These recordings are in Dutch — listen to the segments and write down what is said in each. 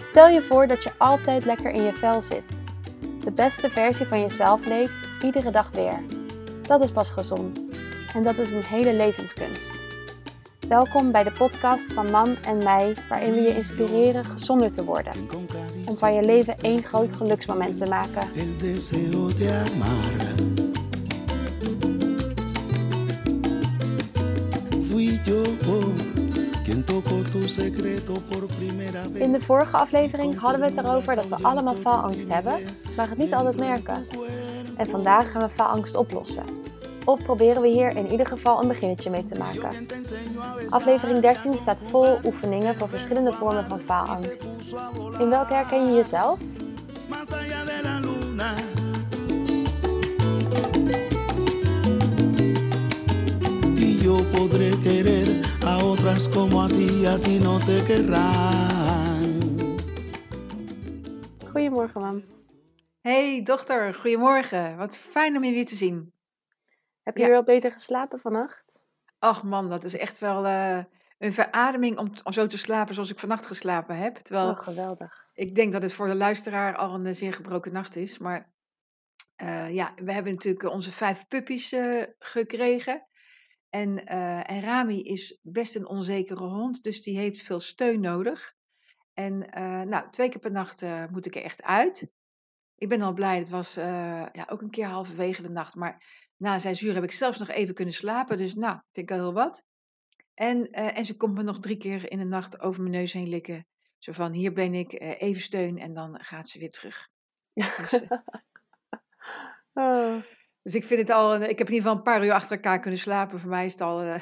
Stel je voor dat je altijd lekker in je vel zit. De beste versie van jezelf leeft, iedere dag weer. Dat is pas gezond. En dat is een hele levenskunst. Welkom bij de podcast van Mam en mij, waarin we je inspireren gezonder te worden. Om van je leven één groot geluksmoment te maken. In de vorige aflevering hadden we het erover dat we allemaal faalangst hebben, maar het niet altijd merken. En vandaag gaan we faalangst oplossen. Of proberen we hier in ieder geval een beginnetje mee te maken. Aflevering 13 staat vol oefeningen voor verschillende vormen van faalangst. In welke herken je jezelf? Yo podré querer a otras como a ti, a ti no te querrán. Goedemorgen, mam. Hey dochter, goedemorgen. Wat fijn om je weer te zien. Heb je Ja. weer wat beter geslapen vannacht? Ach man, dat is echt wel eh, een verademing om, om zo te slapen zoals ik vannacht geslapen heb. Terwijl Oh, geweldig. ik denk dat het voor de luisteraar al een eh, zeer gebroken nacht is. Maar eh, ja, we hebben natuurlijk onze vijf puppies eh, gekregen. En, eh, en Rami is best een onzekere hond, dus die heeft veel steun nodig. En eh, nou, twee keer per nacht eh, moet ik er echt uit. Ik ben al blij, het was ja, ook een keer halverwege de nacht. Maar na zes uur heb ik zelfs nog even kunnen slapen. Dus nou, vind ik al heel wat. En, en ze komt me nog drie keer in de nacht over mijn neus heen likken. Zo van, hier ben ik, even steun en dan gaat ze weer terug. Dus, Oh. Dus ik vind het al, ik heb in ieder geval een paar uur achter elkaar kunnen slapen. Voor mij is het al eh,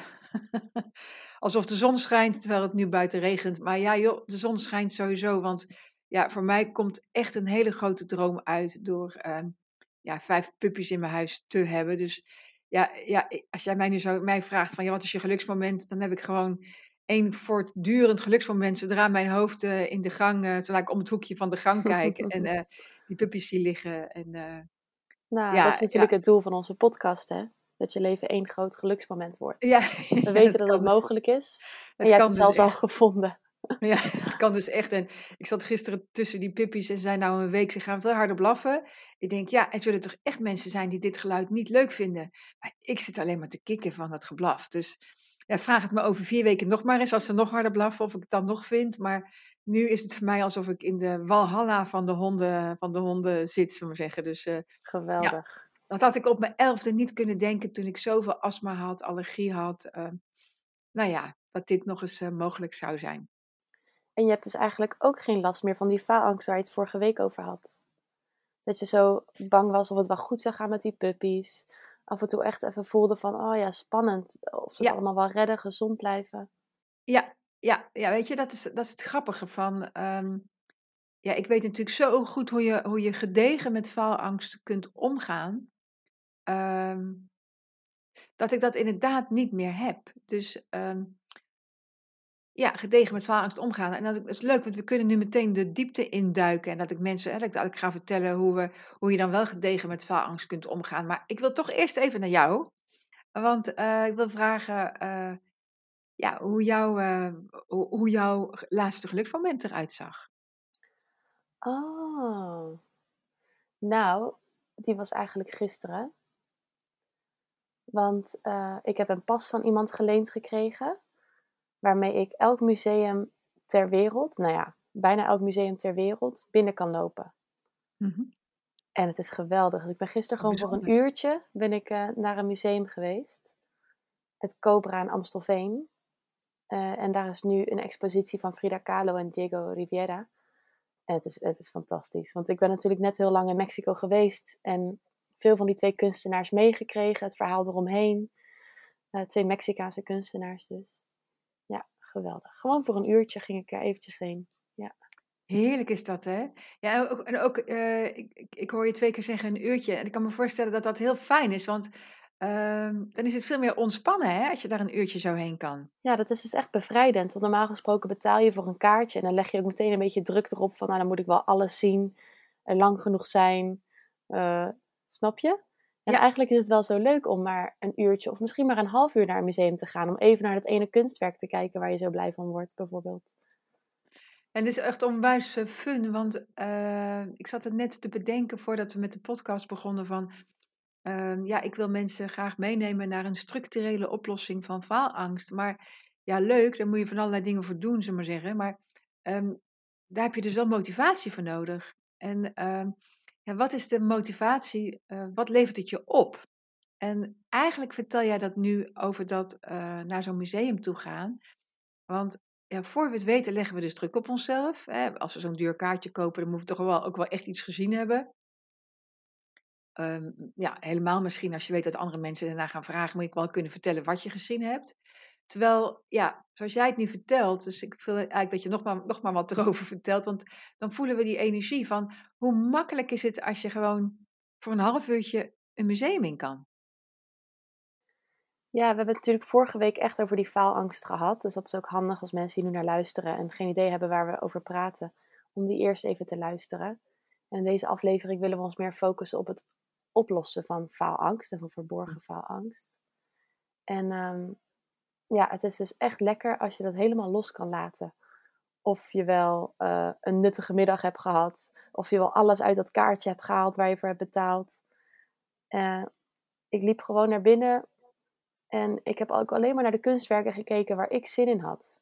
alsof de zon schijnt, terwijl het nu buiten regent. Maar ja joh, de zon schijnt sowieso. Want ja, voor mij komt echt een hele grote droom uit door ehm, ja, vijf puppies in mijn huis te hebben. Dus ja, ja, als jij mij nu zo mij vraagt van ja, wat is je geluksmoment? Dan heb ik gewoon één voortdurend geluksmoment zodra mijn hoofd eh, in de gang, eh zodra ik om het hoekje van de gang kijk en die puppies zie liggen. En, Nou, Ja, dat is natuurlijk het doel van onze podcast, hè? Dat je leven één groot geluksmoment wordt. ja, We weten dat het mogelijk is. En hebt kan het dus zelfs al gevonden. Ja, het kan dus echt. En ik zat gisteren tussen die puppies en ze zijn nou een week, ze gaan veel harder blaffen. Ik denk, ja, er zullen toch echt mensen zijn die dit geluid niet leuk vinden. Maar ik zit alleen maar te kikken van dat geblaf. Dus ja, vraag het me over vier weken nog maar eens als ze nog harder blaffen of ik het dan nog vind. Maar nu is het voor mij alsof ik in de walhalla van de honden, van de honden zit, zullen we zeggen. Dus eh, Geweldig. dat had ik op mijn elfde niet kunnen denken toen ik zoveel astma had, allergie had. eh, nou ja, dat dit nog eens eh, mogelijk zou zijn. En je hebt dus eigenlijk ook geen last meer van die faalangst waar je het vorige week over had. Dat je zo bang was of het wel goed zou gaan met die puppies. Af en toe echt even voelde van, oh ja, spannend. Of ze het allemaal wel redden, gezond blijven. Ja, ja, ja, weet je, dat is, dat is het grappige van. ehm, ja, ik weet natuurlijk zo goed hoe je, hoe je gedegen met faalangst kunt omgaan. ehm, dat ik dat inderdaad niet meer heb. Dus ehm, ja, gedegen met faalangst omgaan. En dat, is- leuk, want we kunnen nu meteen de diepte induiken. En dat ik mensen, dat ik, ga vertellen hoe, we, hoe je dan wel gedegen met faalangst kunt omgaan. Maar ik wil toch eerst even naar jou. Want eh, ik wil vragen. eh, ja, hoe, jouw eh, hoe, hoe jouw laatste geluksmoment eruit zag. Oh. Nou, die was eigenlijk gisteren. Want ik heb een pas van iemand geleend gekregen. Waarmee ik elk museum ter wereld, nou ja, bijna elk museum ter wereld, binnen kan lopen. En het is geweldig. Dus ik ben gisteren Wat gewoon voor een uurtje ben ik, eh, naar een museum geweest. Het Cobra in Amstelveen. Eh, en daar is nu een expositie van Frida Kahlo en Diego Rivera. En het is, het is fantastisch. Want ik ben natuurlijk net heel lang in Mexico geweest. En veel van die twee kunstenaars meegekregen. Het verhaal eromheen. Eh, twee Mexicaanse kunstenaars dus. Ja, geweldig. Gewoon voor een uurtje ging ik er eventjes heen. Heerlijk is dat, hè? Ja, en ook, en ook eh, ik, ik, ik hoor je twee keer zeggen een uurtje. En ik kan me voorstellen dat dat heel fijn is. Want ehm, dan is het veel meer ontspannen, hè? Als je daar een uurtje zo heen kan. Ja, dat is dus echt bevrijdend. Want normaal gesproken betaal je voor een kaartje en dan leg je ook meteen een beetje druk erop van, nou dan moet ik wel alles zien, en lang genoeg zijn. Eh, snap je? En Ja. eigenlijk is het wel zo leuk om maar een uurtje of misschien maar een half uur naar een museum te gaan. Om even naar dat ene kunstwerk te kijken waar je zo blij van wordt, bijvoorbeeld. En het is echt onwijs eh, fun, want eh, ik zat het net te bedenken voordat we met de podcast begonnen van, ehm, ja, ik wil mensen graag meenemen naar een structurele oplossing van faalangst. Maar ja, leuk, daar moet je van allerlei dingen voor doen, zullen we maar zeggen. Maar ehm, daar heb je dus wel motivatie voor nodig. En ehm, wat is de motivatie? eh, wat levert het je op? En eigenlijk vertel jij dat nu over dat eh, naar zo'n museum toe gaan. Want ja, voor we het weten leggen we dus druk op onszelf. Hè? Als we zo'n duur kaartje kopen, dan moeten we toch wel, ook wel echt iets gezien hebben. Ehm, ja, helemaal misschien als je weet dat andere mensen daarna gaan vragen, moet ik wel kunnen vertellen wat je gezien hebt. Terwijl, ja, zoals jij het nu vertelt, dus ik wil eigenlijk dat je nog maar, nog maar wat erover vertelt, want dan voelen we die energie van hoe makkelijk is het als je gewoon voor een half uurtje een museum in kan. Ja, we hebben het natuurlijk vorige week echt over die faalangst gehad. Dus dat is ook handig als mensen hier nu naar luisteren en geen idee hebben waar we over praten, om die eerst even te luisteren. En in deze aflevering willen we ons meer focussen op het oplossen van faalangst en van verborgen faalangst. En ehm, ja, het is dus echt lekker als je dat helemaal los kan laten. Of je wel eh, een nuttige middag hebt gehad, of je wel alles uit dat kaartje hebt gehaald waar je voor hebt betaald. Uh, ik liep gewoon naar binnen en ik heb ook alleen maar naar de kunstwerken gekeken waar ik zin in had.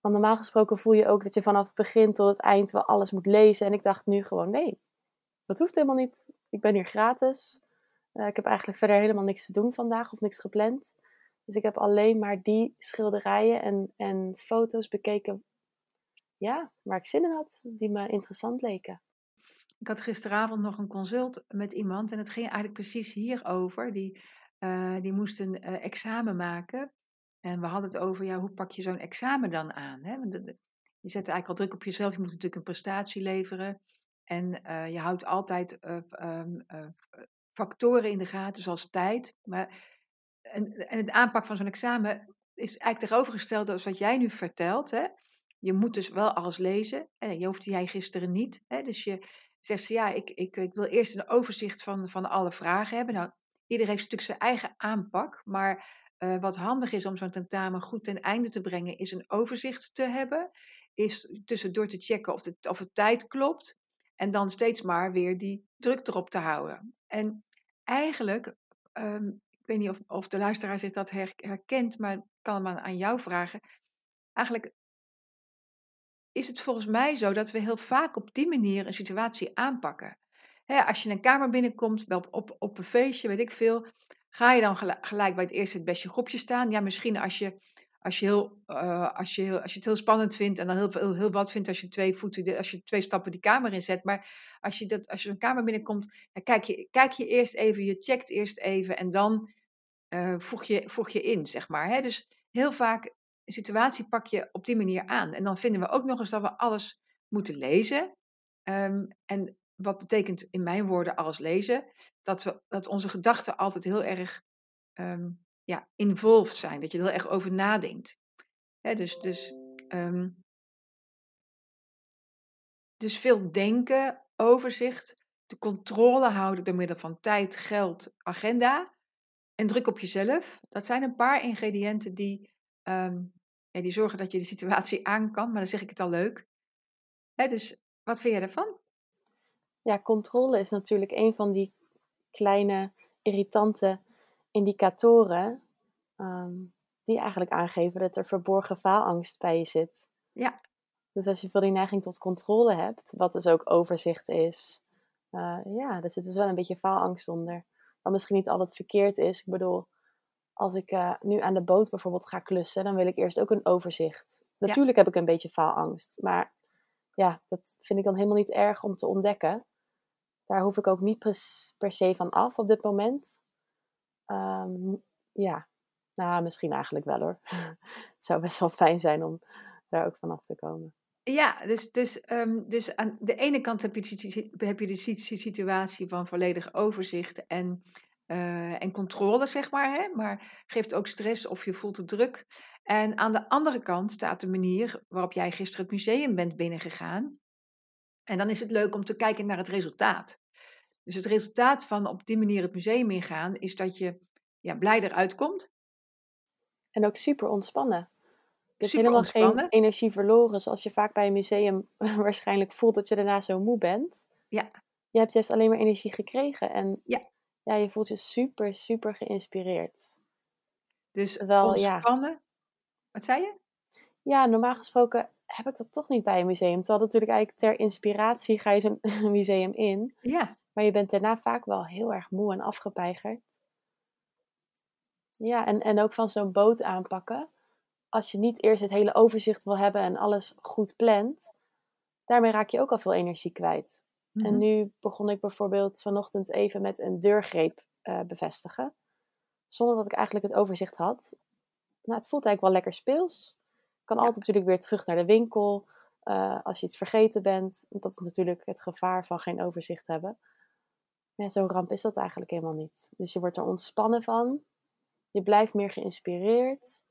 Want normaal gesproken voel je ook dat je vanaf het begin tot het eind wel alles moet lezen. En ik dacht nu gewoon, nee, dat hoeft helemaal niet. Ik ben hier gratis. Uh, ik heb eigenlijk verder helemaal niks te doen vandaag of niks gepland. Dus ik heb alleen maar die schilderijen en, en foto's bekeken ja, waar ik zin in had, die me interessant leken. Ik had gisteravond nog een consult met iemand en het ging eigenlijk precies hierover. Die, uh, die moest een uh, examen maken. En we hadden het over, ja, hoe pak je zo'n examen dan aan? Hè? Want je zet eigenlijk al druk op jezelf, je moet natuurlijk een prestatie leveren. En uh, je houdt altijd um, factoren in de gaten, zoals tijd. Maar, en, het aanpak van zo'n examen is eigenlijk tegenovergesteld als wat jij nu vertelt. Hè? Je moet dus wel alles lezen. En je hoefde jij gisteren niet. Hè? Dus je zegt ze, ja, ik, ik, ik wil eerst een overzicht van, van alle vragen hebben. Nou, iedereen heeft natuurlijk zijn eigen aanpak. Maar uh, wat handig is om zo'n tentamen goed ten einde te brengen, is een overzicht te hebben. Is tussendoor te checken of, de, of het tijd klopt. En dan steeds maar weer die druk erop te houden. En eigenlijk, um, ik weet niet of, of de luisteraar zich dat herkent, maar ik kan hem aan, jou vragen. Eigenlijk is het volgens mij zo dat we heel vaak op die manier een situatie aanpakken. Als je een kamer binnenkomt, op, op, op een feestje, weet ik veel, ga je dan gelijk bij het eerste het beste groepje staan? Ja, misschien als je, als je, heel, uh, als je, heel, als je het heel spannend vindt en dan heel, heel, wat vindt als je twee voeten, als je twee stappen die kamer inzet. Maar als je, dat, als je een kamer binnenkomt, dan kijk je, kijk je eerst even, je checkt eerst even en dan uh, voeg, je, voeg je in, zeg maar. Hè? Dus heel vaak een situatie pak je op die manier aan. En dan vinden we ook nog eens dat we alles moeten lezen. Um, en wat betekent in mijn woorden alles lezen? Dat, we, dat onze gedachten altijd heel erg um, ja, involved zijn. Dat je er erg over nadenkt. Dus, dus, um, dus veel denken, overzicht, de controle houden door middel van tijd, geld, agenda en druk op jezelf. Dat zijn een paar ingrediënten die ja, die zorgen dat je de situatie aan kan, maar dan zeg ik het al leuk. Dus wat vind jij ervan? Ja, controle is natuurlijk een van die kleine irritante indicatoren um, die eigenlijk aangeven dat er verborgen faalangst bij je zit. Ja. Dus als je veel die neiging tot controle hebt, wat dus ook overzicht is, uh, ja, er zit dus wel een beetje faalangst onder. Wat misschien niet altijd verkeerd is. Ik bedoel, als ik uh, nu aan de boot bijvoorbeeld ga klussen, dan wil ik eerst ook een overzicht. Natuurlijk ja. heb ik een beetje faalangst, maar ja, dat vind ik dan helemaal niet erg om te ontdekken. Daar hoef ik ook niet per se van af op dit moment. Um, ja, nou, misschien eigenlijk wel hoor. Zou best wel fijn zijn om daar ook vanaf te komen. Ja, dus, dus, um, dus aan de ene kant heb je, heb de situatie van volledig overzicht en uh, en controle, zeg maar. Hè? Maar geeft ook stress of je voelt de druk. En aan de andere kant staat de manier waarop jij gisteren het museum bent binnengegaan. En dan is het leuk om te kijken naar het resultaat. Dus het resultaat van op die manier het museum ingaan is dat je ja, blij eruit komt. En ook super ontspannen. Je hebt helemaal geen energie verloren, zoals je vaak bij een museum waarschijnlijk voelt dat je daarna zo moe bent. Ja. Je hebt juist alleen maar energie gekregen en Ja. ja, je voelt je super, super geïnspireerd. Dus Wel, ja. ontspannen. Wat zei je? Ja, normaal gesproken heb ik dat toch niet bij een museum. Terwijl natuurlijk eigenlijk ter inspiratie ga je zo'n museum in. Ja, Maar je bent daarna vaak wel heel erg moe en afgepeigerd. Ja, en, en ook van zo'n boot aanpakken. Als je niet eerst het hele overzicht wil hebben en alles goed plant, daarmee raak je ook al veel energie kwijt. En Mhm. nu begon ik bijvoorbeeld vanochtend even met een deurgreep eh, bevestigen. Zonder dat ik eigenlijk het overzicht had. Nou, het voelt eigenlijk wel lekker speels. Kan Ja. altijd natuurlijk weer terug naar de winkel eh, als je iets vergeten bent. Want dat is natuurlijk het gevaar van geen overzicht hebben. Maar ja, zo'n ramp is dat eigenlijk helemaal niet. Dus je wordt er ontspannen van. Je blijft meer geïnspireerd.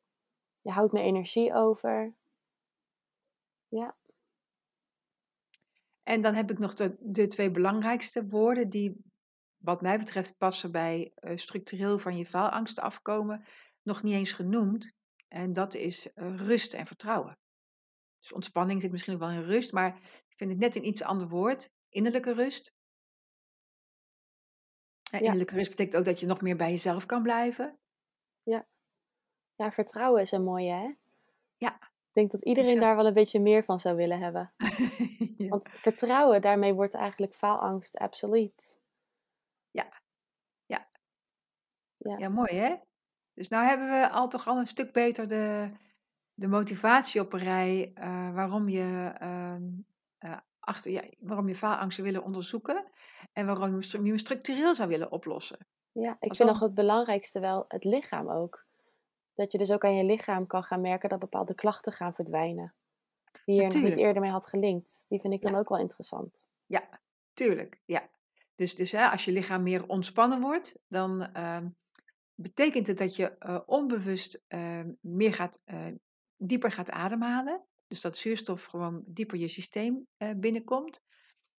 Je houdt meer energie over. Ja, En dan heb ik nog de, de twee belangrijkste woorden die, wat mij betreft, passen bij eh, structureel van je faalangst afkomen, nog niet eens genoemd. En dat is eh, rust en vertrouwen. Dus ontspanning zit misschien ook wel in rust, maar ik vind het net een iets ander woord. Innerlijke rust. Ja. innerlijke rust betekent ook dat je nog meer bij jezelf kan blijven. Ja vertrouwen is een mooie, hè? Ja. Ik denk dat iedereen daar wel een beetje meer van zou willen hebben. Ja. Want vertrouwen, daarmee wordt eigenlijk faalangst obsolet. Ja, mooi hè? Dus nou hebben we al toch al een stuk beter de, de motivatie op een rij eh, waarom je ehm, eh, achter, ja, waarom je faalangsten willen onderzoeken en waarom je hem structureel zou willen oplossen. Ja, ik vind nog het belangrijkste wel het lichaam ook. Dat je dus ook aan je lichaam kan gaan merken dat bepaalde klachten gaan verdwijnen. Die je er nog niet eerder mee had gelinkt. Die vind ik dan ook wel interessant. Ja, tuurlijk. Ja. Dus, dus hè, als je lichaam meer ontspannen wordt, dan ehm, betekent het dat je eh, onbewust ehm, meer gaat, eh, dieper gaat ademhalen. Dus dat zuurstof gewoon dieper je systeem eh, binnenkomt.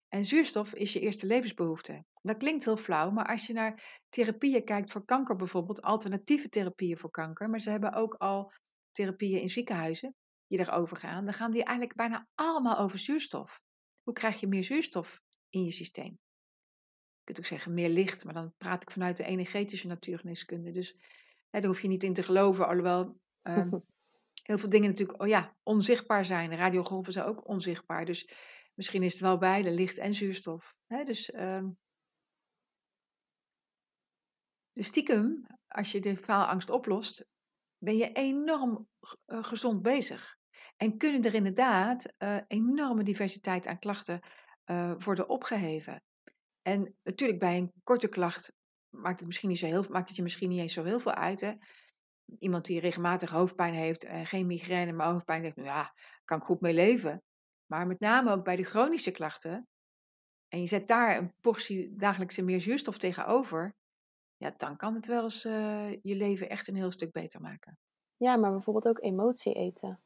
En zuurstof is je eerste levensbehoefte. Dat klinkt heel flauw, maar als je naar therapieën kijkt voor kanker bijvoorbeeld, alternatieve therapieën voor kanker, maar ze hebben ook al therapieën in ziekenhuizen die daarover gaan, dan gaan die eigenlijk bijna allemaal over zuurstof. Hoe krijg je meer zuurstof in je systeem? Je kunt ook zeggen meer licht, maar dan praat ik vanuit de energetische natuurgeneeskunde. Dus hè, daar hoef je niet in te geloven, alhoewel ehm, heel veel dingen natuurlijk oh ja, onzichtbaar zijn. Radiogolven zijn ook onzichtbaar. Dus misschien is het wel beide, licht en zuurstof. Dus, ehm, dus stiekem, als je de faalangst oplost, ben je enorm eh, gezond bezig. En kunnen er inderdaad eh, enorme diversiteit aan klachten eh, worden opgeheven. En natuurlijk bij een korte klacht maakt het, misschien niet zo heel, maakt het je misschien niet eens zo heel veel uit. Hè? Iemand die regelmatig hoofdpijn heeft, en geen migraine, maar hoofdpijn, denkt, nou ja, kan ik goed mee leven. Maar met name ook bij de chronische klachten, en je zet daar een portie dagelijkse meer zuurstof tegenover, ja, dan kan het wel eens eh, je leven echt een heel stuk beter maken. Ja, maar bijvoorbeeld ook emotie eten.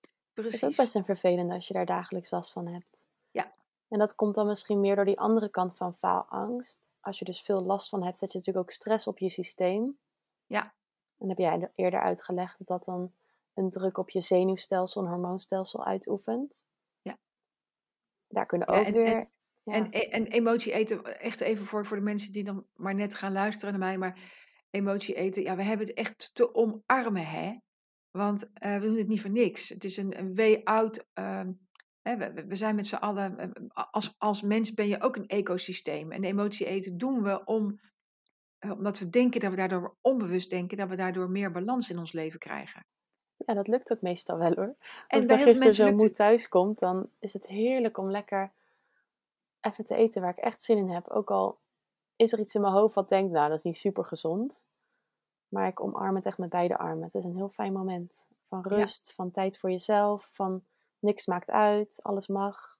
Dat Precies. is ook best een vervelende als je daar dagelijks last van hebt. Ja. En dat komt dan misschien meer door die andere kant van faalangst. Als je dus veel last van hebt, zet je natuurlijk ook stress op je systeem. Ja. En heb jij eerder uitgelegd dat dat dan een druk op je zenuwstelsel en hormoonstelsel uitoefent. Ja. Daar kunnen Ja, ook en- weer... ja. En, e- en emotie eten, echt even voor, voor de mensen die dan maar net gaan luisteren naar mij, maar emotie eten, ja, we hebben het echt te omarmen, hè? Want eh, we doen het niet voor niks. Het is een, een way out. ehm, hè, we, zijn met z'n allen, eh, als, als mens ben je ook een ecosysteem. En emotie eten doen we om, eh, omdat we denken dat we daardoor onbewust denken, dat we daardoor meer balans in ons leven krijgen. Ja, dat lukt ook meestal wel hoor. En Als heel gisteren zo moe thuis komt, dan is het heerlijk om lekker even te eten waar ik echt zin in heb. Ook al is er iets in mijn hoofd wat denkt, nou dat is niet super gezond. Maar ik omarm het echt met beide armen. Het is een heel fijn moment. Van Ja. rust, van tijd voor jezelf, van niks maakt uit, alles mag.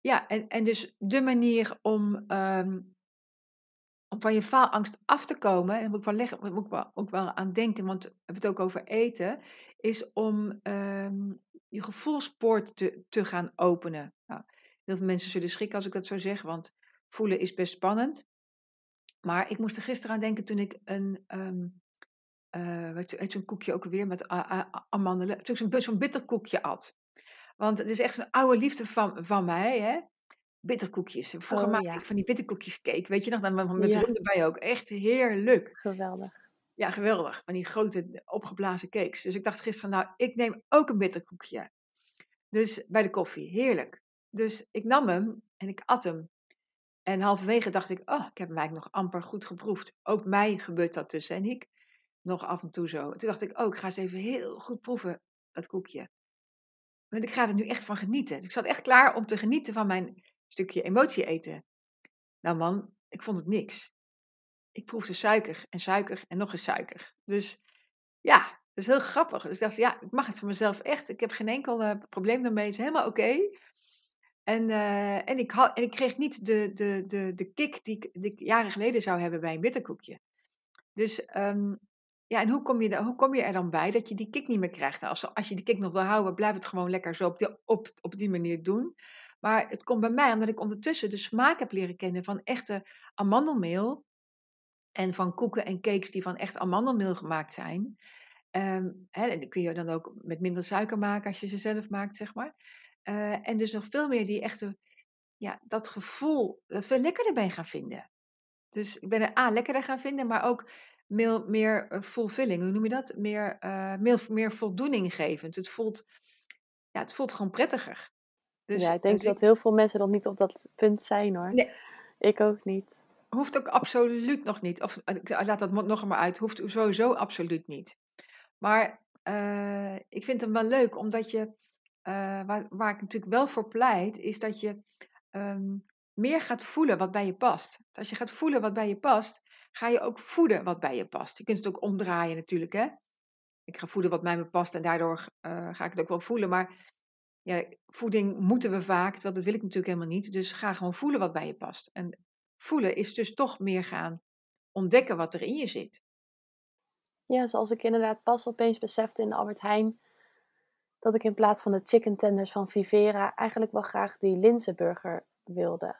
Ja, en, en dus de manier om, ehm, om van je faalangst af te komen, en daar moet ik wel, moet ik wel, ook wel aan denken, want we hebben het ook over eten, is om ehm, je gevoelspoort te, te gaan openen. Nou, heel veel mensen zullen schrikken als ik dat zo zeg, want voelen is best spannend. Maar ik moest er gisteren aan denken toen ik een, eh weet je zo'n koekje ook weer met amandelen, toen ik zo'n zo'n bitterkoekje at. Want het is echt zo'n oude liefde van, van mij, hè? Bitterkoekjes. Vroeger Oh maakte ja, ik van die bitterkoekjes cake, weet je nog? Dan met ja, rum erbij ook. Echt heerlijk. geweldig. Ja, geweldig. Van die grote opgeblazen cakes. Dus ik dacht gisteren, nou, ik neem ook een bitterkoekje. Dus bij de koffie, heerlijk. Dus ik nam hem en ik at hem. En halverwege dacht ik, oh, ik heb hem eigenlijk nog amper goed geproefd. Ook mij gebeurt dat dus. En ik nog af en toe zo. Toen dacht ik, oh, ik ga eens even heel goed proeven, dat koekje. Want ik ga er nu echt van genieten. Dus ik zat echt klaar om te genieten van mijn stukje emotie eten. Nou man, ik vond het niks. Ik proefde suiker en suiker en nog eens suiker. Dus ja, dat is heel grappig. Dus ik dacht, ja, ik mag het van mezelf echt. Ik heb geen enkel eh, probleem daarmee. Het is helemaal oké. En, eh, en, ik had, en ik kreeg niet de, de, de, de kick die ik, jaren geleden zou hebben bij een bitterkoekje. Dus ehm, ja, en hoe kom, je, hoe kom je er dan bij dat je die kick niet meer krijgt? Nou, Als, als je die kick nog wil houden, blijf het gewoon lekker zo op die, op, op die manier doen. Maar het komt bij mij omdat ik ondertussen de smaak heb leren kennen van echte amandelmeel. En van koeken en cakes die van echt amandelmeel gemaakt zijn. Ehm, en die kun je dan ook met minder suiker maken als je ze zelf maakt, zeg maar. Eh, en dus nog veel meer die echte, ja, dat gevoel eh, veel lekkerder ben gaan vinden. Dus ik ben er A, lekkerder gaan vinden, maar ook meer, meer eh, fulfilling. Hoe noem je dat? Meer, eh, meer, voldoening. Het voelt, ja, het voelt gewoon prettiger. Dus, Ja, ik denk dus ik, dat heel veel mensen nog niet op dat punt zijn hoor. nee, Ik ook niet. hoeft ook absoluut nog niet. Of eh, ik laat dat nog maar uit. Hoeft sowieso absoluut niet. Maar eh, ik vind hem wel leuk, omdat je, eh, waar, waar ik natuurlijk wel voor pleit, is dat je ehm, meer gaat voelen wat bij je past. Als je gaat voelen wat bij je past, ga je ook voeden wat bij je past. Je kunt het ook omdraaien natuurlijk, hè. Ik ga voeden wat bij me past en daardoor ga ik het ook wel voelen. Maar ja, voeding moeten we vaak, terwijl dat wil ik natuurlijk helemaal niet. Dus ga gewoon voelen wat bij je past. En voelen is dus toch meer gaan ontdekken wat er in je zit. Ja, zoals ik inderdaad pas opeens besefte in de Albert Heijn, dat ik in plaats van de chicken tenders van Vivera eigenlijk wel graag die linzenburger wilde.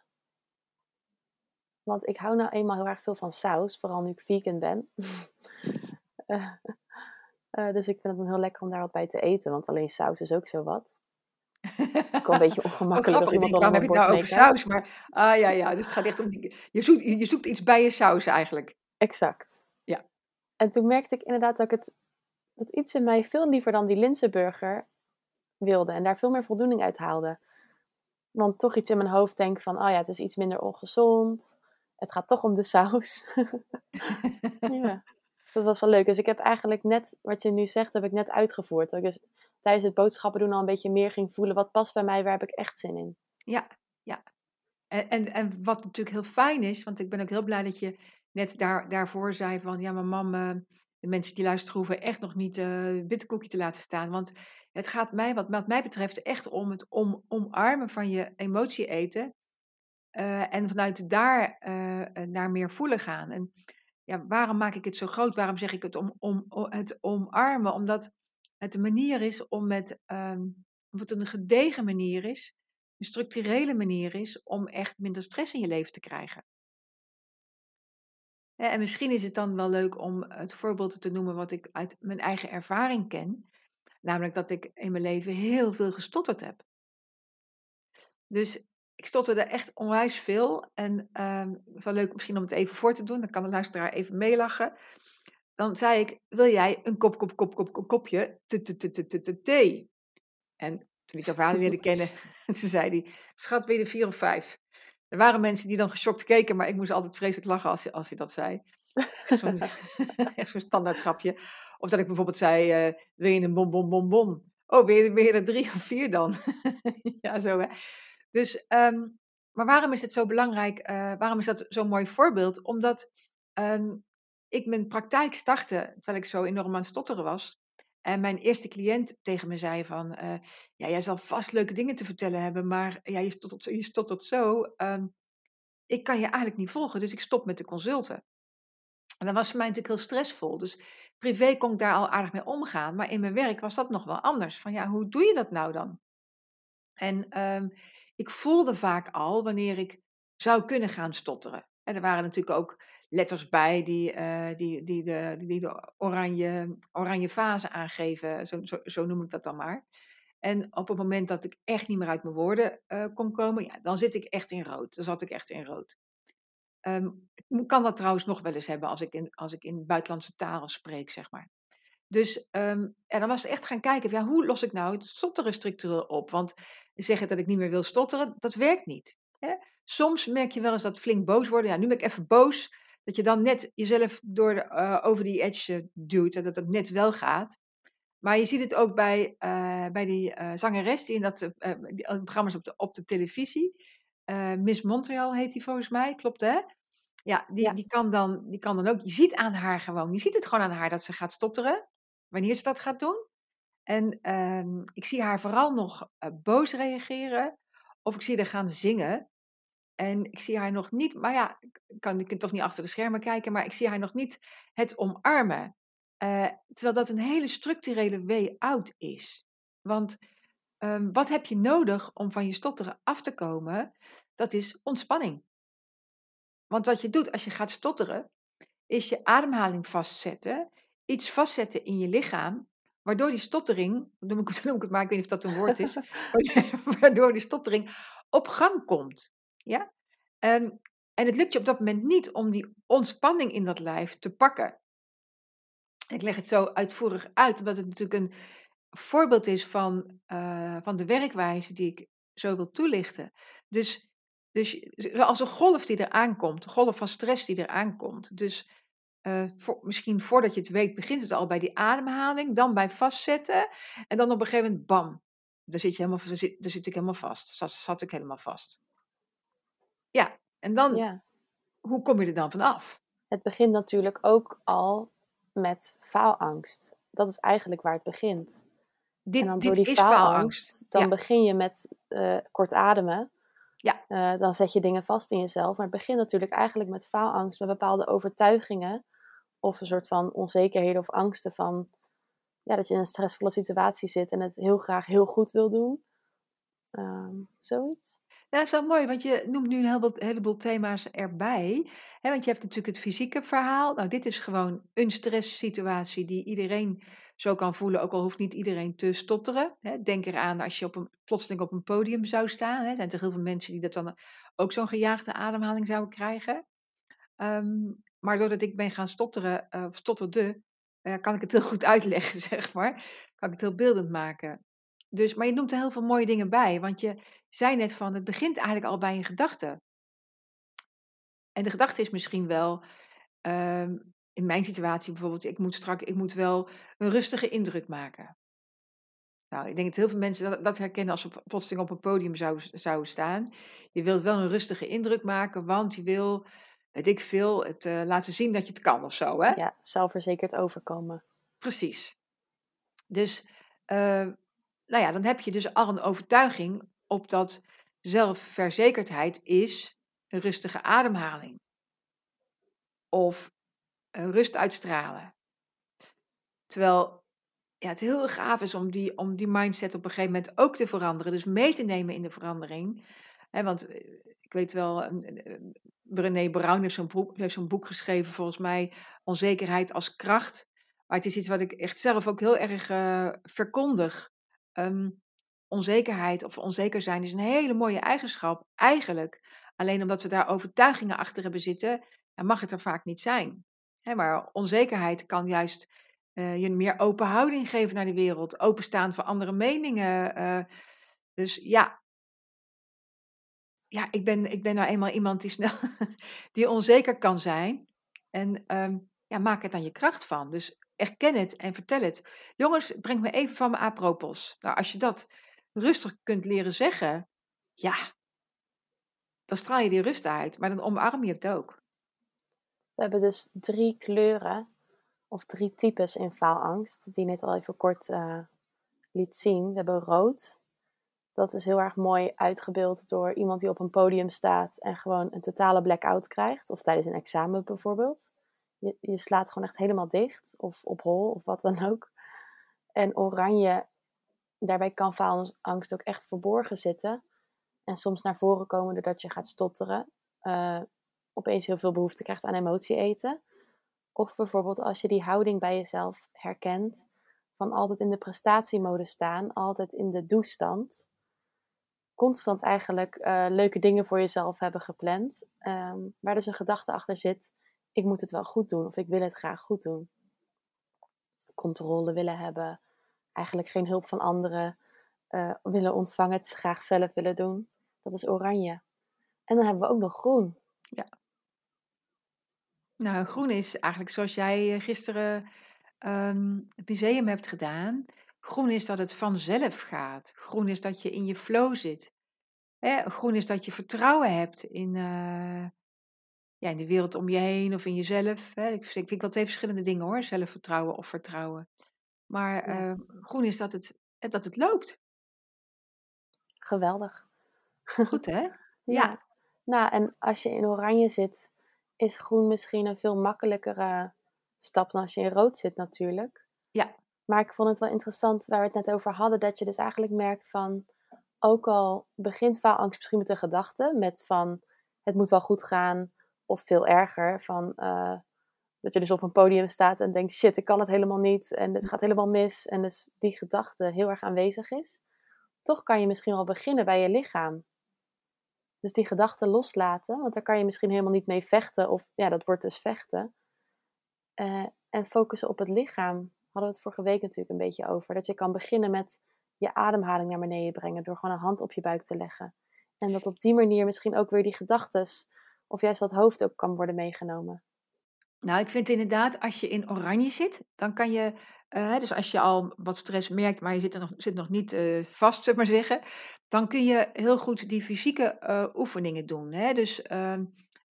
Want ik hou nou eenmaal heel erg veel van saus, vooral nu ik vegan ben. Eh, eh, dus ik vind het dan heel lekker om daar wat bij te eten, want alleen saus is ook zo wat. Wel een beetje Ook ongemakkelijk als ik iemand dan waarom heb je het nou over saus? Maar, ah ja, ja, dus het gaat echt om die, je zoekt, je zoekt iets bij je saus eigenlijk. Exact. Ja. En toen merkte ik inderdaad dat ik het, dat iets in mij veel liever dan die linzenburger wilde en daar veel meer voldoening uit haalde. Want toch iets in mijn hoofd denk van, oh ja, het is iets minder ongezond. Het gaat toch om de saus. ja. Dus dat was wel leuk. Dus ik heb eigenlijk net, wat je nu zegt, heb ik net uitgevoerd. Dat ik dus tijdens het boodschappen doen al een beetje meer ging voelen. Wat past bij mij, waar heb ik echt zin in? Ja, ja. En, en, en wat natuurlijk heel fijn is, want ik ben ook heel blij dat je net daar, daarvoor zei van, ja, maar mam, eh, de mensen die luisteren hoeven echt nog niet eh bitterkoekje te laten staan. Want het gaat mij, wat, mij betreft, echt om het om, omarmen van je emotie eten. eh, en vanuit daar eh, naar meer voelen gaan. En ja, waarom maak ik het zo groot? Waarom zeg ik het om, om, het omarmen? Omdat het een manier is om met, ehm, omdat het een gedegen manier is, een structurele manier is om echt minder stress in je leven te krijgen. En misschien is het dan wel leuk om het voorbeeld te noemen wat ik uit mijn eigen ervaring ken. Namelijk dat ik in mijn leven heel veel gestotterd heb. Dus ik stotterde echt onwijs veel. En ehm, het is wel leuk misschien om het even voor te doen. Dan kan de luisteraar even meelachen. Dan zei ik, wil jij een kop, kop, kop, kop, kop kopje thee? En toen ik haar vader leerde kennen, toen zei hij, schat, ben je er vier of vijf? Er waren mensen die dan geschokt keken, maar ik moest altijd vreselijk lachen als, hij- als hij dat zei. Zo'n echt zo'n standaard grapje. Of dat ik bijvoorbeeld zei, eh, wil je een bonbon, bonbon? Oh, ben je, ben je er drie of vier dan? ja, zo hè. Dus, ehm, maar waarom is het zo belangrijk? eh, waarom is dat zo'n mooi voorbeeld? Omdat ehm, ik mijn praktijk startte, terwijl ik zo enorm aan het stotteren was. En mijn eerste cliënt tegen me zei van, eh, ja, jij zal vast leuke dingen te vertellen hebben, maar ja, je stottert, je stottert zo. ehm, ik kan je eigenlijk niet volgen, dus ik stop met de consulten. En dat was voor mij natuurlijk heel stressvol. Dus privé kon ik daar al aardig mee omgaan, maar in mijn werk was dat nog wel anders. Van ja, hoe doe je dat nou dan? En ehm, ik voelde vaak al wanneer ik zou kunnen gaan stotteren. En er waren natuurlijk ook letters bij die, eh, die, die, de, die de oranje, oranje fase aangeven, zo, zo, zo noem ik dat dan maar. En op het moment dat ik echt niet meer uit mijn woorden uh, kon komen, ja, dan zit ik echt in rood. Dan zat ik echt in rood. Um, ik kan dat trouwens nog wel eens hebben als ik in, als ik in buitenlandse talen spreek, zeg maar. Dus um, en dan was het echt gaan kijken, ja, hoe los ik nou het stotteren structureel op? Want zeggen dat ik niet meer wil stotteren, dat werkt niet. Hè? Soms merk je wel eens dat flink boos worden. Ja, nu ben ik even boos. Dat je dan net jezelf door de, uh, over die edge duwt en dat het net wel gaat. Maar je ziet het ook bij, uh, bij die zangeres die in dat die programma's op de, op de televisie. Miss Montreal heet die volgens mij, klopt hè? Ja, die, ja. Die, kan dan, die kan dan ook. Je ziet aan haar gewoon, je ziet het gewoon aan haar dat ze gaat stotteren. Wanneer ze dat gaat doen. En uh, ik zie haar vooral nog uh, boos reageren. Of ik zie haar gaan zingen. En ik zie haar nog niet, maar ja, ik kan, ik kan toch niet achter de schermen kijken, maar ik zie haar nog niet het omarmen. Uh, terwijl dat een hele structurele way out is. Want um, wat heb je nodig om van je stotteren af te komen? Dat is ontspanning. Want wat je doet als je gaat stotteren, is je ademhaling vastzetten, iets vastzetten in je lichaam, waardoor die stottering, noem ik, noem ik het maar, ik weet niet of dat een woord is, waardoor die stottering op gang komt. Ja? Um, en het lukt je op dat moment niet om die ontspanning in dat lijf te pakken. Ik leg het zo uitvoerig uit, omdat het natuurlijk een voorbeeld is van, uh, van de werkwijze die ik zo wil toelichten. Dus, dus als een golf die er aankomt, een golf van stress die er aankomt. Dus uh, voor, misschien voordat je het weet, begint het al bij die ademhaling, dan bij vastzetten. En dan op een gegeven moment, bam, daar zit, je helemaal, daar zit, daar zit ik helemaal vast. Zat, zat ik helemaal vast. Ja, en dan, Ja. hoe kom je er dan vanaf? Het begint natuurlijk ook al met faalangst. Dat is eigenlijk waar het begint. En Dit, dan door dit die is faalangst. faalangst, dan Ja, begin je met eh, kort ademen. ja, Eh, dan zet je dingen vast in jezelf. Maar het begint natuurlijk eigenlijk met faalangst, met bepaalde overtuigingen. Of een soort van onzekerheden of angsten van ja, dat je in een stressvolle situatie zit en het heel graag heel goed wil doen. Ehm, zoiets. Ja, dat is wel mooi, want je noemt nu een heleboel, heleboel thema's erbij. Want je hebt natuurlijk het fysieke verhaal. Nou, dit is gewoon een stresssituatie die iedereen zo kan voelen, ook al hoeft niet iedereen te stotteren. Hè. Denk eraan als je op een, plotseling op een podium zou staan. Hè, zijn er heel veel mensen die dat dan ook zo'n gejaagde ademhaling zouden krijgen. Ehm, maar doordat ik ben gaan stotteren, eh, stotterde, eh, kan ik het heel goed uitleggen, zeg maar. Kan ik het heel beeldend maken. Dus, maar je noemt er heel veel mooie dingen bij, want je zei net van, het begint eigenlijk al bij een gedachte. En de gedachte is misschien wel, ehm, in mijn situatie bijvoorbeeld, ik moet strak, ik moet wel een rustige indruk maken. Nou, ik denk dat heel veel mensen dat, dat herkennen als ze plotseling op een podium zouden zouden staan. Je wilt wel een rustige indruk maken, want je wil, weet ik veel, het eh, laten zien dat je het kan of zo, hè? Ja, zelfverzekerd overkomen. Precies. Dus, eh, nou ja, dan heb je dus al een overtuiging op dat zelfverzekerdheid is een rustige ademhaling. Of een rust uitstralen. Terwijl ja, het heel gaaf is om die, om die mindset op een gegeven moment ook te veranderen. Dus mee te nemen in de verandering. Hè, want eh, weet wel, Brené Brown heeft zo'n boek, boek geschreven, volgens mij, Onzekerheid als kracht. Maar het is iets wat ik echt zelf ook heel erg eh, verkondig. Ehm, onzekerheid of onzeker zijn is een hele mooie eigenschap, eigenlijk. Alleen omdat we daar overtuigingen achter hebben zitten, mag het er vaak niet zijn. Maar onzekerheid kan juist eh, je meer open houding geven naar de wereld, openstaan voor andere meningen. eh. dus ja, ja ik, ben, ik ben nou eenmaal iemand die snel die onzeker kan zijn. En ehm, ja, maak er dan je kracht van. Dus erken het en vertel het. Jongens, breng me even van mijn apropos. Nou, als je dat rustig kunt leren zeggen, ja, dan straal je die rust uit. Maar dan omarm je het ook. We hebben dus drie kleuren of drie types in faalangst, die net al even kort eh, liet zien. We hebben rood. Dat is heel erg mooi uitgebeeld door iemand die op een podium staat en gewoon een totale blackout krijgt. Of tijdens een examen bijvoorbeeld. Je, je slaat gewoon echt helemaal dicht. Of op hol of wat dan ook. En oranje, daarbij kan faalangst ook echt verborgen zitten. En soms naar voren komen doordat je gaat stotteren. Eh, opeens heel veel behoefte krijgt aan emotie eten. Of bijvoorbeeld als je die houding bij jezelf herkent, van altijd in de prestatiemodus staan, altijd in de doestand. Constant eigenlijk uh, leuke dingen voor jezelf hebben gepland, um, waar dus een gedachte achter zit, ik moet het wel goed doen of ik wil het graag goed doen. Controle willen hebben, eigenlijk geen hulp van anderen uh, willen ontvangen, het graag zelf willen doen. Dat is oranje. En dan hebben we ook nog groen. Ja. Nou, groen is eigenlijk zoals jij eh, gisteren um, het museum hebt gedaan. Groen is dat het vanzelf gaat. Groen is dat je in je flow zit. Hè? Groen is dat je vertrouwen hebt in, uh, ja, in de wereld om je heen of in jezelf. Hè? Ik, ik vind wel twee verschillende dingen hoor, zelfvertrouwen of vertrouwen. Maar uh, groen is dat het, dat het loopt. Geweldig. Goed hè? ja. Nou, en als je in oranje zit, is groen misschien een veel makkelijkere stap dan als je in rood zit natuurlijk. Maar ik vond het wel interessant waar we het net over hadden, dat je dus eigenlijk merkt van, ook al begint faalangst misschien met een gedachte, met van het moet wel goed gaan, of veel erger, van uh, dat je dus op een podium staat en denkt, shit, ik kan het helemaal niet en het gaat helemaal mis. En dus die gedachte heel erg aanwezig is. Toch kan je misschien wel beginnen bij je lichaam. Dus die gedachten loslaten, want daar kan je misschien helemaal niet mee vechten, of ja, dat wordt dus vechten. Uh, en focussen op het lichaam. Hadden we het vorige week natuurlijk een beetje over. Dat je kan beginnen met je ademhaling naar beneden brengen door gewoon een hand op je buik te leggen. En dat op die manier misschien ook weer die gedachten, of juist dat hoofd ook kan worden meegenomen. Nou, ik vind inderdaad, als je in oranje zit, dan kan je, uh, dus als je al wat stress merkt, maar je zit, er nog, zit nog niet uh, vast, zeg maar zeggen, dan kun je heel goed die fysieke uh, oefeningen doen. Hè? Dus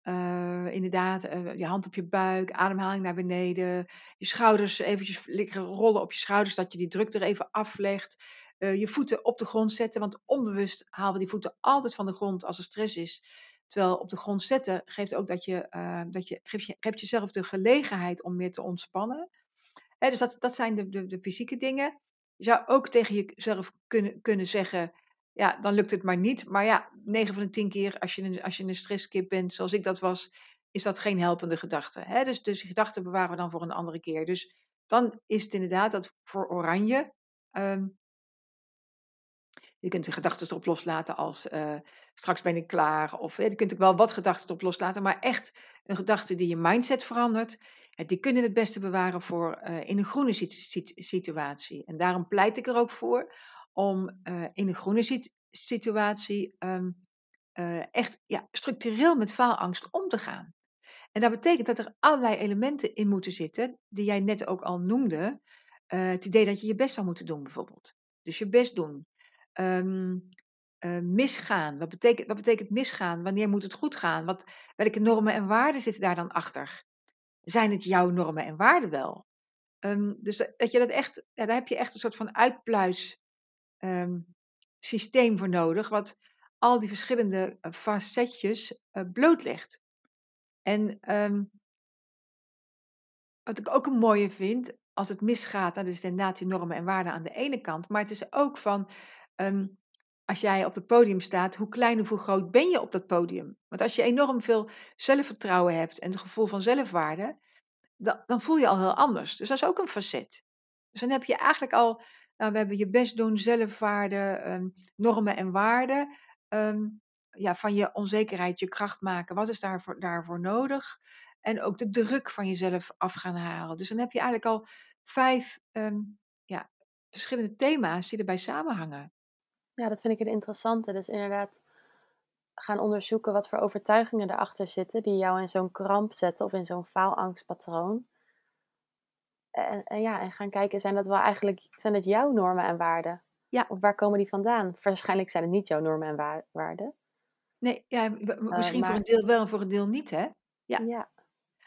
ehm, inderdaad, je hand op je buik, ademhaling naar beneden, je schouders eventjes rollen op je schouders, dat je die druk er even aflegt. je voeten op de grond zetten, want onbewust halen we die voeten altijd van de grond als er stress is. Terwijl op de grond zetten geeft ook dat je, dat je, geeft, je, geeft jezelf de gelegenheid om meer te ontspannen. Hè, dus dat, dat zijn de, de, de fysieke dingen. Je zou ook tegen jezelf kunnen, kunnen zeggen, ja, dan lukt het maar niet. Maar ja, 9 van de 10 keer als je, een, als je stresskip bent, zoals ik dat was, is dat geen helpende gedachte. Hè? Dus, dus gedachten bewaren we dan voor een andere keer. Dus dan is het inderdaad dat voor oranje um, je kunt de gedachten erop loslaten als uh, straks ben ik klaar. Of je kunt ook wel wat gedachten erop loslaten. Maar echt een gedachte die je mindset verandert. Die kunnen we het beste bewaren voor uh, in een groene situatie. En daarom pleit ik er ook voor om uh, in een groene situatie um, echt ja, structureel met faalangst om te gaan. En dat betekent dat er allerlei elementen in moeten zitten, die jij net ook al noemde. het idee dat je je best zou moeten doen, bijvoorbeeld. Dus je best doen. Uh, misgaan. Wat betekent, wat betekent misgaan? Wanneer moet het goed gaan? Wat, welke normen en waarden zitten daar dan achter? Zijn het jouw normen en waarden wel? Um, dus dat je dat echt, ja, daar heb je echt een soort van uitpluis um, systeem voor nodig, wat al die verschillende uh, facetjes uh, blootlegt. En wat ik ook een mooie vind, als het misgaat, dan is inderdaad die normen en waarden aan de ene kant, maar het is ook van um, als jij op het podium staat, hoe klein of hoe groot ben je op dat podium? Want als je enorm veel zelfvertrouwen hebt en het gevoel van zelfwaarde, dan, dan voel je al heel anders. Dus dat is ook een facet. Dus dan heb je eigenlijk al, nou, we hebben je best doen, zelfwaarde, um, normen en waarden. Um, ja, van je onzekerheid je kracht maken. Wat is daarvoor, daarvoor nodig? En ook de druk van jezelf af gaan halen. Dus dan heb je eigenlijk al vijf um, ja, verschillende thema's die erbij samenhangen. Ja, dat vind ik een interessante. Dus inderdaad gaan onderzoeken wat voor overtuigingen erachter zitten die jou in zo'n kramp zetten of in zo'n faalangstpatroon. En, en, ja, en gaan kijken, zijn dat wel eigenlijk, zijn het jouw normen en waarden? Ja. Of waar komen die vandaan? Waarschijnlijk zijn het niet jouw normen en waarden. Nee, ja, misschien uh, voor een deel wel en voor een deel niet, hè? Ja. ja.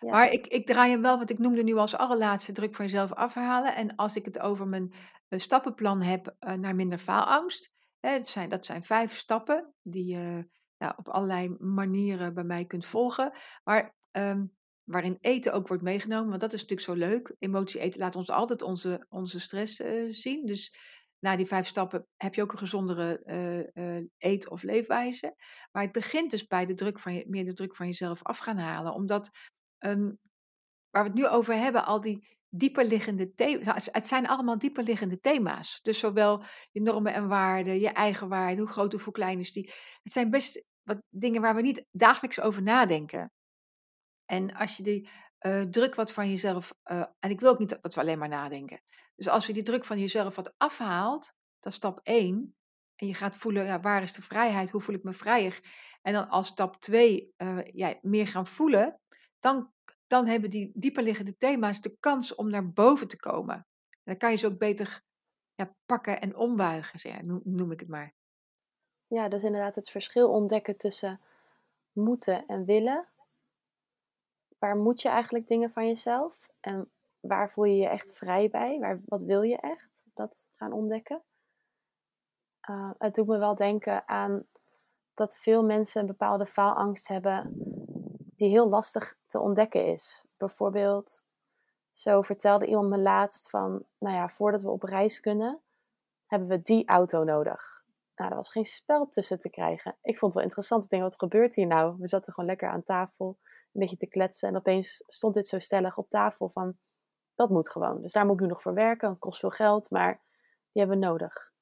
ja. Maar ik, ik draai hem wel, want ik noemde nu als allerlaatste druk van jezelf afhalen. En als ik het over mijn uh, stappenplan heb uh, naar minder faalangst, dat, zijn, dat zijn vijf stappen die je nou, op allerlei manieren bij mij kunt volgen. Maar um, waarin eten ook wordt meegenomen, want dat is natuurlijk zo leuk. Emotie eten laat ons altijd onze, onze stress uh, zien. Dus na die vijf stappen heb je ook een gezondere eh, eh, eet- of leefwijze. Maar het begint dus bij de druk van meer de druk van jezelf af gaan halen. Omdat, ehm, waar we het nu over hebben, al die dieperliggende thema's, het zijn allemaal dieperliggende thema's. Dus zowel je normen en waarden, je eigen waarde, hoe groot of hoe klein is die. Het zijn best wat dingen waar we niet dagelijks over nadenken. En als je die eh, druk wat van jezelf, eh, en ik wil ook niet dat we alleen maar nadenken. Dus als je die druk van jezelf wat afhaalt, dat is stap 1. En je gaat voelen, ja, waar is de vrijheid? Hoe voel ik me vrijer? En dan als stap 2 uh, ja, meer gaan voelen, dan, dan hebben die dieperliggende thema's de kans om naar boven te komen. En dan kan je ze ook beter ja, pakken en ombuigen, zeg, noem, ik het maar. Ja, dus inderdaad het verschil ontdekken tussen moeten en willen waar moet je eigenlijk dingen van jezelf? En waar voel je je echt vrij bij? Waar, wat wil je echt? Dat gaan ontdekken. Uh, het doet me wel denken aan dat veel mensen een bepaalde faalangst hebben die heel lastig te ontdekken is. Bijvoorbeeld, zo vertelde iemand me laatst van, nou ja, voordat we op reis kunnen, hebben we die auto nodig. Nou, er was geen spel tussen te krijgen. Ik vond het wel interessant. Ik denk, wat gebeurt hier nou? We zaten gewoon lekker aan tafel een beetje te kletsen. En opeens stond dit zo stellig op tafel van, dat moet gewoon. Dus daar moet ik nu nog voor werken, het kost veel geld, maar die hebben we nodig.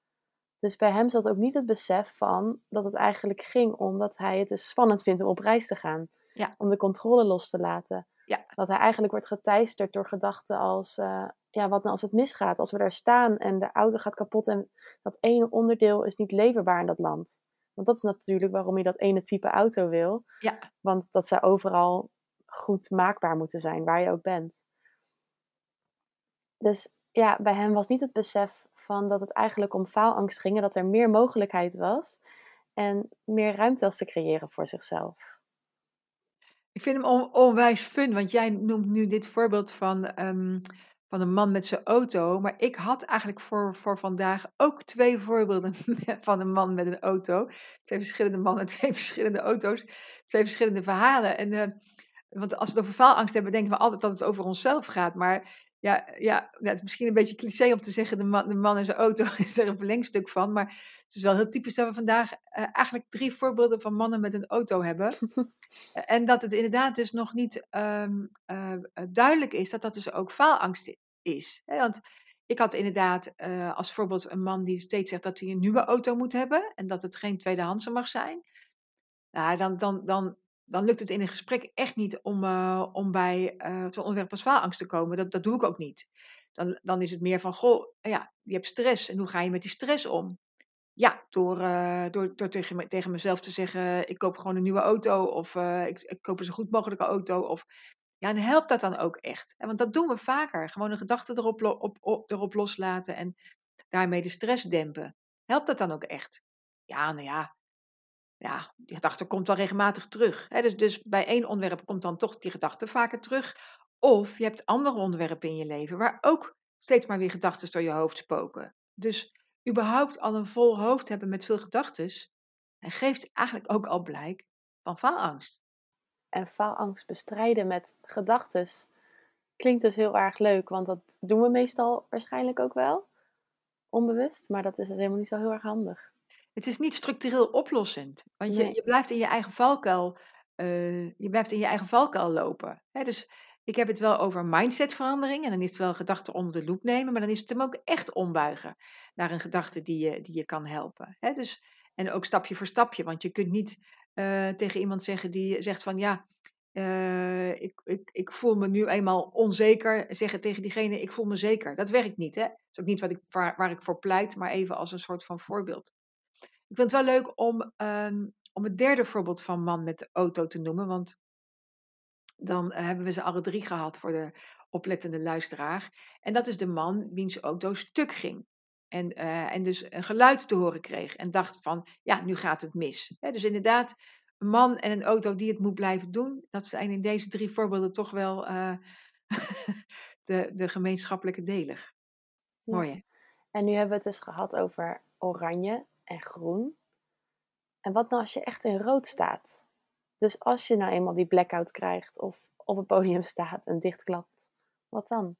Dus bij hem zat ook niet het besef van dat het eigenlijk ging om dat hij het dus spannend vindt om op reis te gaan. Ja. Om de controle los te laten. Ja. Dat hij eigenlijk wordt geteisterd door gedachten als, uh, ja, wat nou als het misgaat? Als we daar staan en de auto gaat kapot en dat ene onderdeel is niet leverbaar in dat land. Want dat is natuurlijk waarom je dat ene type auto wil. Ja. Want dat zou overal goed maakbaar moeten zijn, waar je ook bent. Dus ja, bij hem was niet het besef van dat het eigenlijk om faalangst ging en dat er meer mogelijkheid was en meer ruimte was te creëren voor zichzelf. Ik vind hem on onwijs fun, want jij noemt nu dit voorbeeld van um, van een man met zijn auto. Maar ik had eigenlijk voor, voor vandaag ook twee voorbeelden van een man met een auto. Twee verschillende mannen, twee verschillende auto's, twee verschillende verhalen. En, uh, want als we het over faalangst hebben, denken we altijd dat het over onszelf gaat. Maar ja, ja, het is misschien een beetje cliché om te zeggen, de man, de man en zijn auto is er een verlengstuk van. Maar het is wel heel typisch dat we vandaag uh, eigenlijk drie voorbeelden van mannen met een auto hebben. en dat het inderdaad dus nog niet um, uh, duidelijk is dat dat dus ook faalangst is. Want ik had inderdaad uh, als voorbeeld een man die steeds zegt dat hij een nieuwe auto moet hebben en dat het geen tweedehandse mag zijn. Nou, dan, dan, dan, dan lukt het in een gesprek echt niet om, uh, om bij uh, zo'n onderwerp als faalangst te komen. Dat, dat doe ik ook niet. Dan, dan is het meer van, goh, ja, je hebt stress en hoe ga je met die stress om? Ja, door, door, door tegen, tegen mezelf te zeggen, ik koop gewoon een nieuwe auto of ik, ik koop een zo goed mogelijke auto. Of ja, en helpt dat dan ook echt? Want dat doen we vaker. Gewoon een gedachte erop, op, op, erop loslaten en daarmee de stress dempen. Helpt dat dan ook echt? Ja, nou ja. Ja, die gedachte komt wel regelmatig terug. Dus, dus bij één onderwerp komt dan toch die gedachte vaker terug. Of je hebt andere onderwerpen in je leven waar ook steeds maar weer gedachten door je hoofd spoken. Dus überhaupt al een vol hoofd hebben met veel gedachten geeft eigenlijk ook al blijk van faalangst en faalangst bestrijden met gedachten klinkt dus heel erg leuk, want dat doen we meestal waarschijnlijk ook wel, onbewust, maar dat is dus helemaal niet zo heel erg handig. Het is niet structureel oplossend, want je, je blijft in je eigen valkuil, uh, je blijft in je eigen valkuil lopen. Hè? Dus ik heb het wel over mindsetverandering en dan is het wel gedachten onder de loep nemen, maar dan is het hem ook echt ombuigen naar een gedachte die je, die je kan helpen. Hè? Dus, en ook stapje voor stapje, want je kunt niet uh, tegen iemand zeggen die zegt van ja, uh, ik, ik, ik voel me nu eenmaal onzeker. Zeggen tegen diegene, ik voel me zeker. Dat werkt niet, hè? Dat is ook niet wat ik, waar, ik voor pleit, maar even als een soort van voorbeeld. Ik vind het wel leuk om, um, om het derde voorbeeld van man met de auto te noemen, want dan uh, hebben we ze alle drie gehad voor de oplettende luisteraar. En dat is de man wiens auto stuk ging. En, uh, en dus een geluid te horen kreeg. En dacht van, ja, nu gaat het mis. dus inderdaad, een man en een auto die het moet blijven doen. Dat zijn in deze drie voorbeelden toch wel uh, de, de gemeenschappelijke deler. Mooi hè? En nu hebben we het dus gehad over oranje en groen. En wat nou als je echt in rood staat? Dus als je nou eenmaal die blackout krijgt of op het podium staat en dichtklapt, wat dan?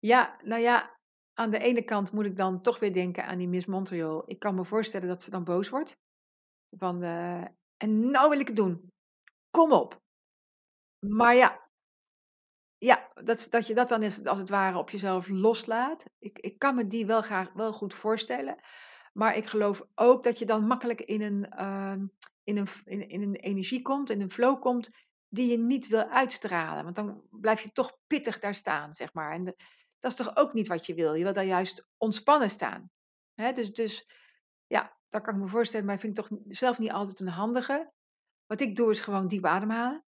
Ja, nou ja, aan de ene kant moet ik dan toch weer denken aan die Miss Montreal. Ik kan me voorstellen dat ze dan boos wordt. Van, eh, en nou wil ik het doen. Kom op. Maar ja, ja dat, dat je dat dan is, als het ware op jezelf loslaat. Ik, ik kan me die wel graag wel goed voorstellen. Maar ik geloof ook dat je dan makkelijk in een, ehm, in een, in, in een energie komt, in een flow komt, die je niet wil uitstralen. Want dan blijf je toch pittig daar staan, zeg maar. En de- dat is toch ook niet wat je wil. Je wil daar juist ontspannen staan. Dus, dus ja, dat kan ik me voorstellen, maar ik vind het toch zelf niet altijd een handige. Wat ik doe is gewoon diep ademhalen.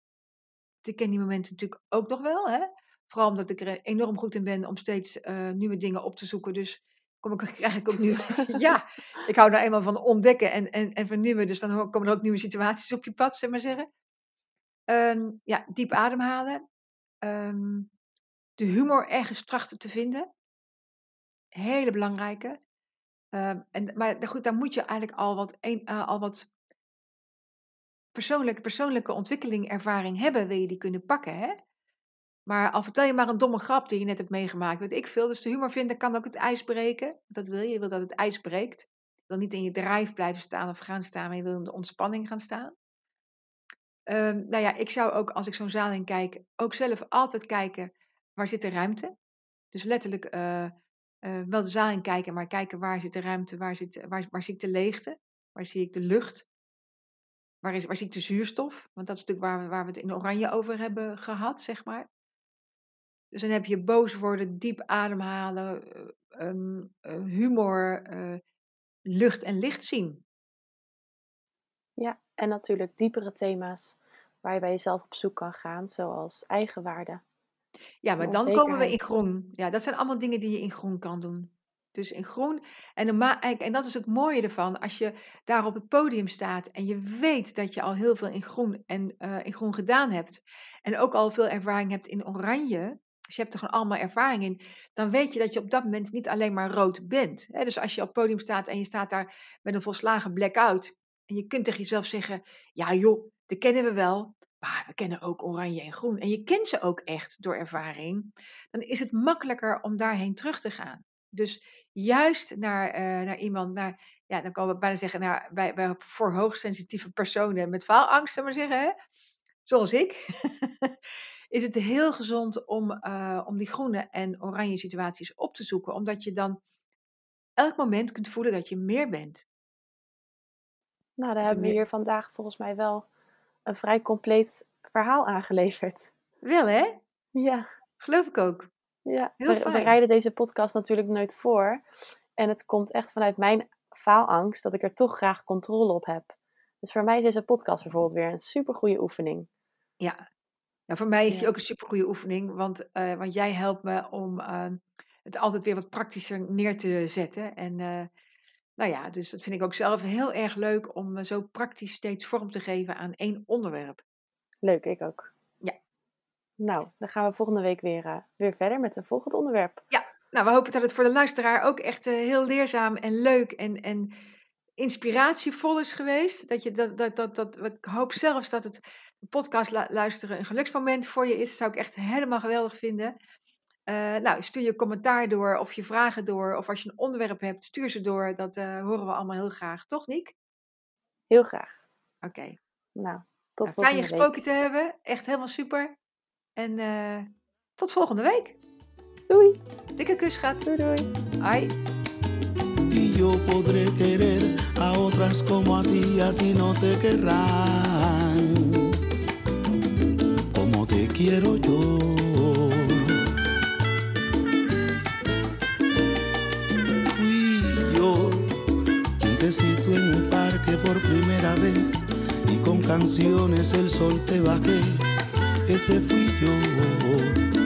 Ik ken die momenten natuurlijk ook nog wel. Hè? Vooral omdat ik er enorm goed in ben om steeds eh, nieuwe dingen op te zoeken. Dus kom ik, krijg ik ook nu. ja, ik hou nou eenmaal van ontdekken en, en, en vernieuwen. Dus dan komen er ook nieuwe situaties op je pad, zeg maar zeggen. Ehm, ja, diep ademhalen. Ehm, de humor ergens trachten te vinden. Hele belangrijke. Ehm, en, maar goed, daar moet je eigenlijk al wat, een, eh, al wat persoonlijke, persoonlijke ontwikkeling, ervaring hebben, wil je die kunnen pakken. Hè? Maar al vertel je maar een domme grap die je net hebt meegemaakt, weet ik veel. Dus de humor vinden kan ook het ijs breken. Dat wil je, je wil dat het ijs breekt. Je wil niet in je drijf blijven staan of gaan staan, maar je wil in de ontspanning gaan staan. Ehm, nou ja, ik zou ook als ik zo'n zaal in kijk, ook zelf altijd kijken waar zit de ruimte. Dus letterlijk eh, eh, wel de zaal in kijken, maar kijken waar zit de ruimte, waar, zit, waar, waar zie ik de leegte, waar zie ik de lucht, waar, is, waar zie ik de zuurstof. Want dat is natuurlijk waar waar we het in oranje over hebben gehad, zeg maar. Dus dan heb je boos worden, diep ademhalen, eh, ehm, eh, humor, eh, lucht en licht zien. Ja, en natuurlijk diepere thema's waar je bij jezelf op zoek kan gaan, zoals eigenwaarde. Ja, maar dan komen we in groen. Ja, dat zijn allemaal dingen die je in groen kan doen. Dus in groen. En, en dat is het mooie ervan. Als je daar op het podium staat en je weet dat je al heel veel in groen, en, eh, in groen gedaan hebt. En ook al veel ervaring hebt in oranje. Dus je hebt er gewoon allemaal ervaring in. Dan weet je dat je op dat moment niet alleen maar rood bent. Hè? Dus als je op het podium staat en je staat daar met een volslagen blackout. En je kunt tegen jezelf zeggen: Ja, joh, dat kennen we wel. Maar we kennen ook oranje en groen. En je kent ze ook echt door ervaring. Dan is het makkelijker om daarheen terug te gaan. Dus juist naar, eh, naar iemand, naar, ja, dan kan we bijna zeggen, naar, bij, bij voor hoogsensitieve personen met faalangst, zullen we zeggen, hè? zoals ik, is het heel gezond om, eh, om die groene en oranje situaties op te zoeken. Omdat je dan elk moment kunt voelen dat je meer bent. Nou, daar Dat hebben we hier vandaag volgens mij wel een vrij compleet verhaal aangeleverd. Wel hè? Ja, Geloof ik ook. ja. Heel We, we fijn. rijden deze podcast natuurlijk nooit voor. En het komt echt vanuit mijn faalangst dat ik er toch graag controle op heb. Dus voor mij is deze podcast bijvoorbeeld weer een super goede oefening. Ja. Nou, voor mij is die ook een supergoeie oefening, want, eh, want jij helpt me om eh, het altijd weer wat praktischer neer te zetten. En eh, nou ja, dus dat vind ik ook zelf heel erg leuk om eh, zo praktisch steeds vorm te geven aan één onderwerp. Leuk, ik ook. Ja. Nou, dan gaan we volgende week weer, eh, weer verder met een volgend onderwerp. Nou, we hopen dat het voor de luisteraar ook echt eh, heel leerzaam en leuk en, en inspiratievol is geweest. Dat je dat, dat, dat, dat, ik hoop zelfs dat het podcast lu- luisteren een geluksmoment voor je is. Dat zou ik echt helemaal geweldig vinden. Eh, nou, stuur je commentaar door of je vragen door. Of als je een onderwerp hebt, stuur ze door. Dat eh, horen we allemaal heel graag. Toch, Niek? Heel graag. Oké. Nou, tot Nou, fijn je gesproken week. te hebben. Echt helemaal super. En eh, tot volgende week. Doei, Dikke kus, schat. doei, doei. Hoi. Y yo podré querer a otras como a ti, a ti no te querrán. Como te quiero yo. Citó en un parque por primera vez y con canciones el sol te bajé. Ese fui yo.